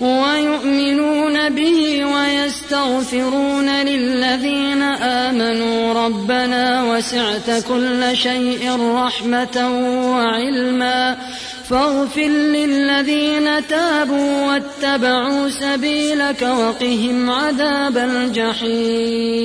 ويؤمنون به ويستغفرون للذين آمنوا. ربنا وسعت كل شيء رحمة وعلما. فاغفر للذين تابوا واتبعوا سبيلك وقهم عذاب الجحيم.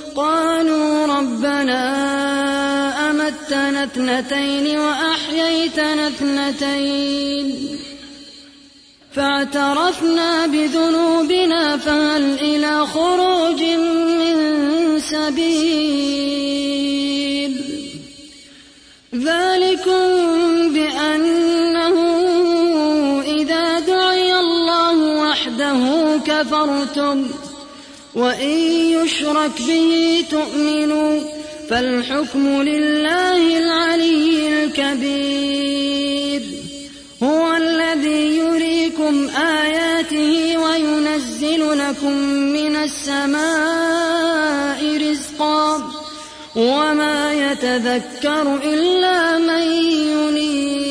قالوا ربنا أمتنا اثنتين وأحييتنا اثنتين فاعترفنا بذنوبنا فهل إلى خروج من سبيل ذلكم بأنه إذا دعي الله وحده كفرتم وإن يشرك به تؤمنوا فالحكم لله العلي الكبير. هو الذي يريكم آياته وينزل لكم من السماء رزقا. وما يتذكر إلا من ينيب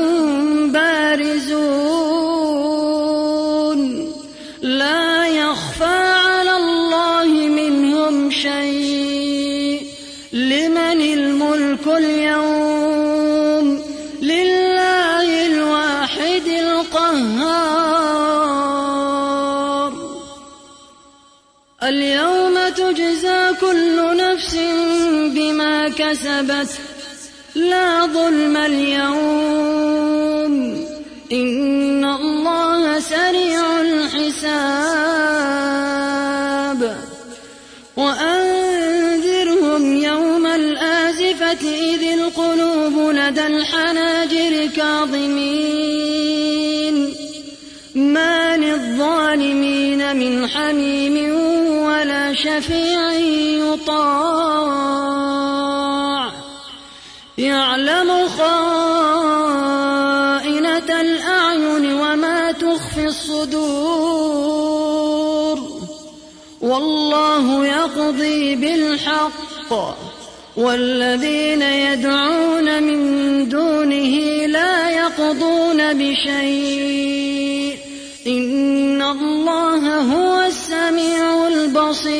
كسبت لا ظلم اليوم. إن الله سريع الحساب. وأنذرهم يوم الآزفة إذ القلوب لدى الحناجر كاظمين. ما للظالمين من حميم ولا شفيع يطاب يقضي بالحق والذين يدعون من دونه لا يقضون بشيء. إن الله هو السميع البصير.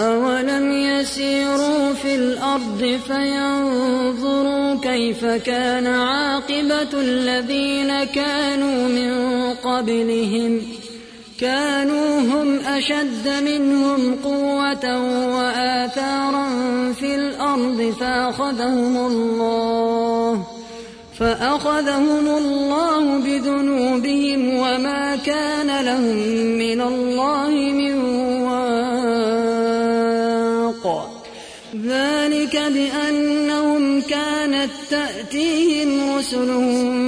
أولم يسيروا في الأرض فينظروا كيف كان عاقبة الذين كانوا من قبلهم ۖ كانوا هم أشد منهم قوة وآثارا في الأرض فأخذهم الله فأخذهم الله بذنوبهم وما كان لهم من الله من واق. ذلك بأنهم كانت تأتيهم رسلهم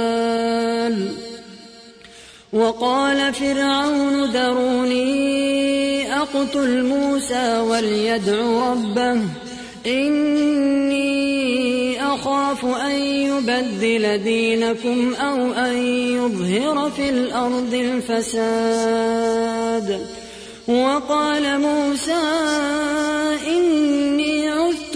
وقال فرعون ذروني أقتل موسى وليدع ربه. إني أخاف أن يبدل دينكم أو أن يظهر في الأرض الفساد. وقال موسى إني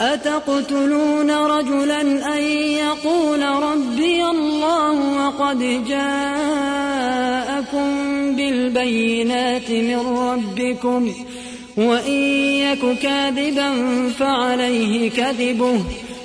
أتقتلون رجلا أن يقول ربي الله وقد جاءكم بالبينات من ربكم وإن يك كاذبا فعليه كذبه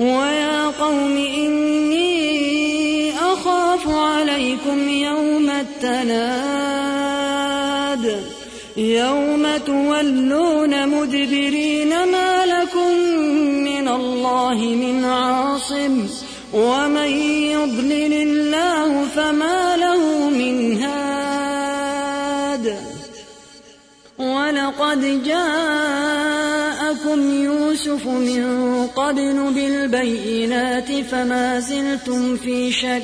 ويا قوم إني أخاف عليكم يوم التناد. يوم تولون مدبرين ما لكم من الله من عاصم. ومن يضلل الله فما له من هاد. ولقد جاءكم يوسف من قبل بالبينات فما زلتم في شك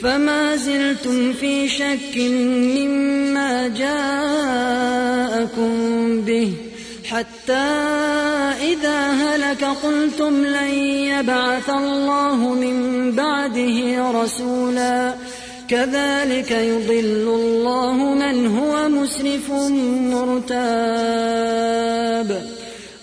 فما زلتم في شك مما جاءكم به حتى إذا هلك قلتم لن يبعث الله من بعده رسولا كذلك يضل الله من هو مسرف مرتاب.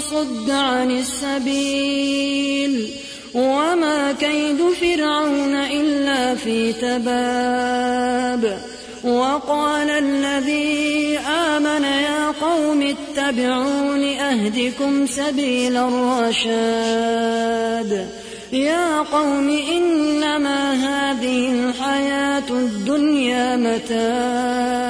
وصد عن السبيل وما كيد فرعون إلا في تباب وقال الذي آمن يا قوم اتبعون أهدكم سبيل الرشاد يا قوم إنما هذه الحياة الدنيا متاع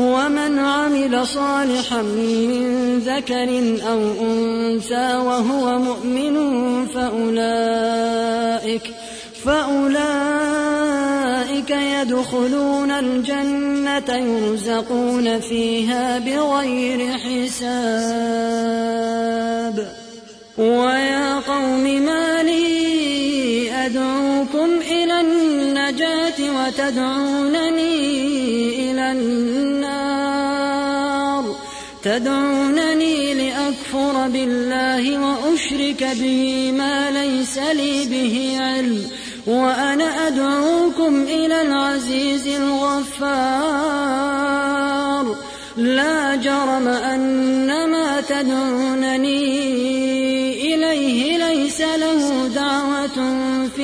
ومن عمل صالحا من ذكر أو أنثى وهو مؤمن فأولئك فأولئك يدخلون الجنة يرزقون فيها بغير حساب. ويا قوم ما لي أدعوكم إلى النجاة وتدعونني إلى النار. تدعونني لأكفر بالله وأشرك به ما ليس لي به علم. وأنا أدعوكم إلى العزيز الغفار. لا جرم أن ما تدعونني إليه ليس له دعوة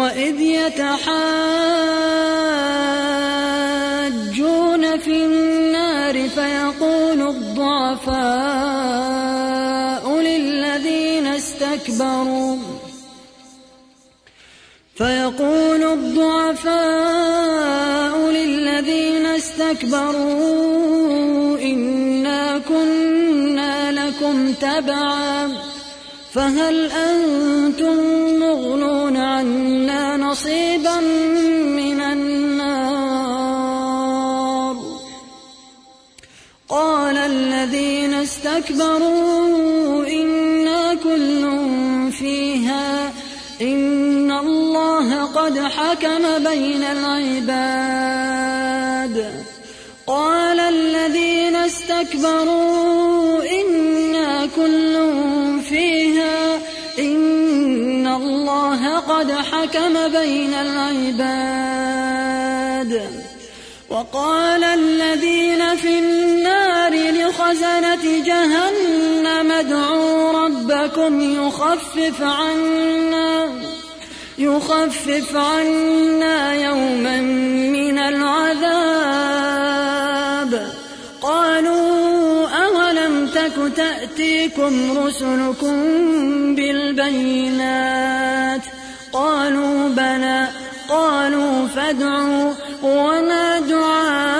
وإذ يتحاجون في النار فيقول الضعفاء للذين استكبروا فيقول الضعفاء للذين استكبروا إنا كنا لكم تبعا. فهل أنتم مغنون عنا نصيبا من النار؟ قال الذين استكبروا إنا كل فيها الله قد حكم بين العباد. قال الذين استكبروا إنا قد حكم بين العباد وقال الذين في النار لخزنة جهنم ادعوا ربكم يخفف عنا يخفف عنا يوما من العذاب قالوا أولم تك تأتيكم رسلكم بالبينات قالوا بلى قالوا فادعوا وما دعاء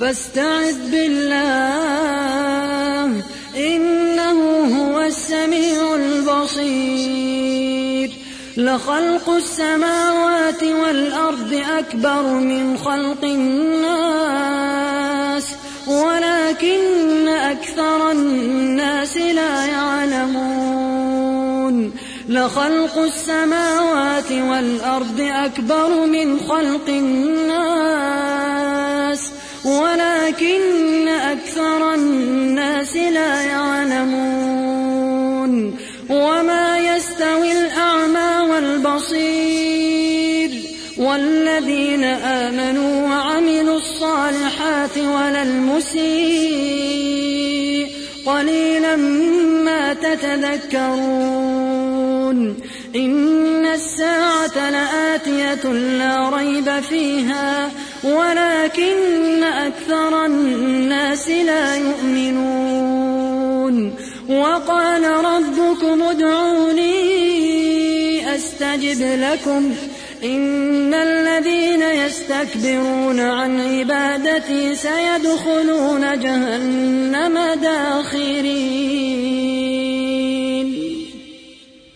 فاستعذ بالله إنه هو السميع البصير. لخلق السماوات والأرض أكبر من خلق الناس ولكن أكثر الناس لا يعلمون. لخلق السماوات والأرض أكبر من خلق الناس. ولكن أكثر الناس لا يعلمون وما يستوي الأعمى والبصير والذين آمنوا وعملوا الصالحات ولا المسيء قليلا ما تتذكرون إن الساعة لآتية لا ريب فيها ولكن أكثر الناس لا يؤمنون. وقال ربكم ادعوني أستجب لكم. إن الذين يستكبرون عن عبادتي سيدخلون جهنم داخرين.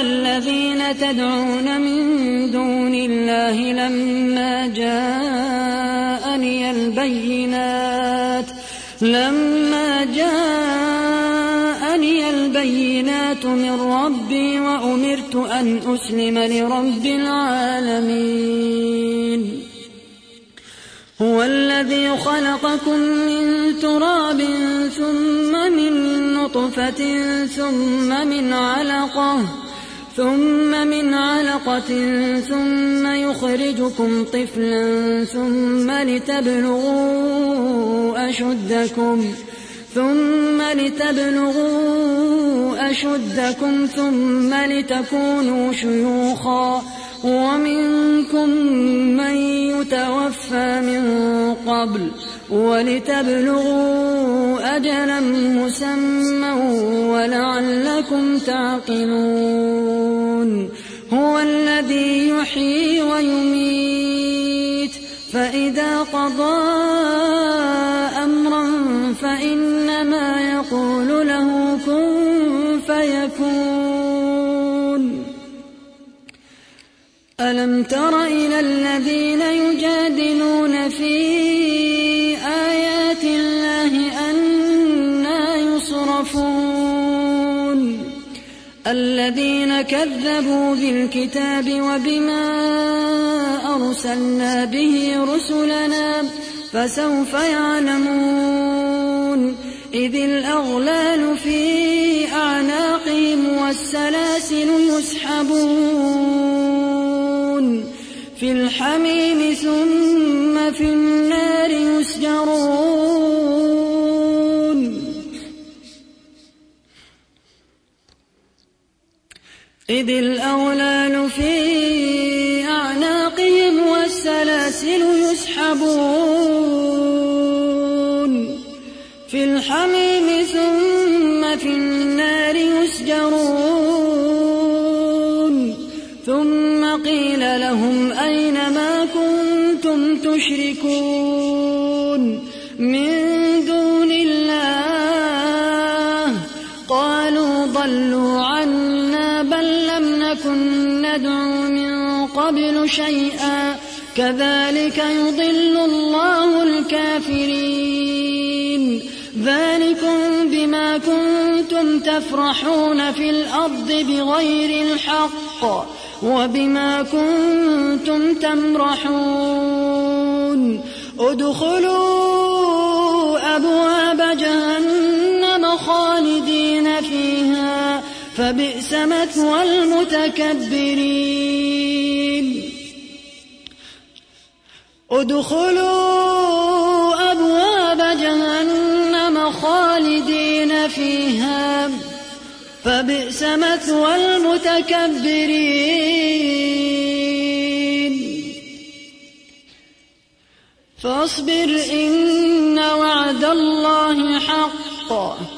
الذين تدعون من دون الله لما جاءني البينات لما جاءني البينات من ربي وأمرت أن أسلم لرب العالمين. هو الذي خلقكم من تراب ثم من نطفة ثم من علقة ثم من علقة ثم يخرجكم طفلا ثم لتبلغوا أشدكم ثم لتبلغوا أشدكم ثم لتكونوا شيوخا ومنكم من يتوفى من قبل ولتبلغوا أجلا مسمى ولعلكم تعقلون. هو الذي يحيي ويميت. فإذا قضى أمرا فإنما يقول له كن فيكون. ألم تر إلى الذين يجادلون في الذين كذبوا بالكتاب وبما أرسلنا به رسلنا فسوف يعلمون إذ الأغلال في أعناقهم والسلاسل يسحبون في الحميم ثم في النار يسجرون إذ الأغلال في أعناقهم والسلاسل يسحبون في الحميم ثم في النار يسجرون ثم قيل لهم أين شيئا كذلك يضل الله الكافرين. ذلكم بما كنتم تفرحون في الأرض بغير الحق وبما كنتم تمرحون. ادخلوا أبواب جهنم خالدين فيها فبئس مثوى المتكبرين. ادخلوا أبواب جهنم خالدين فيها. فبئس مثوى المتكبرين. فاصبر إن وعد الله حق.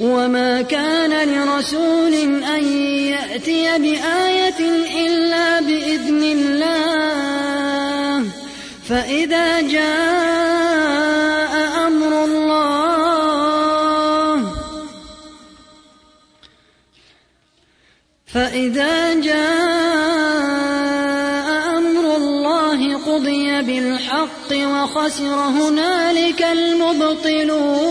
وما كان لرسول أن يأتي بآية إلا بإذن الله فإذا جاء أمر الله فإذا جاء أمر الله قضي بالحق وخسر هنالك المبطلون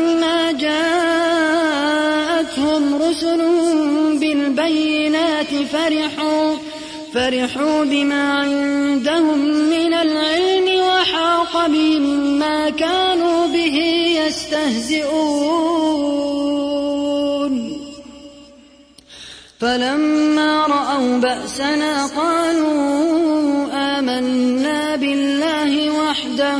جاءتهم رسل بالبينات فرحوا فرحوا بما عندهم من العلم وحاق بهم ما كانوا به يستهزئون. فلما رأوا بأسنا قالوا آمنا بالله وحده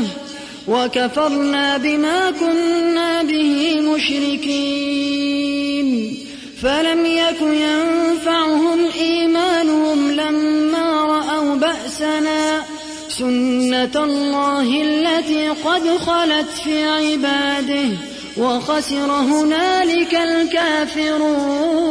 وكفرنا بما كنا به مشركين. فلم يك ينفعهم إيمانهم لما رأوا بأسنا. سنة الله التي قد خلت في عباده وخسر هنالك الكافرون.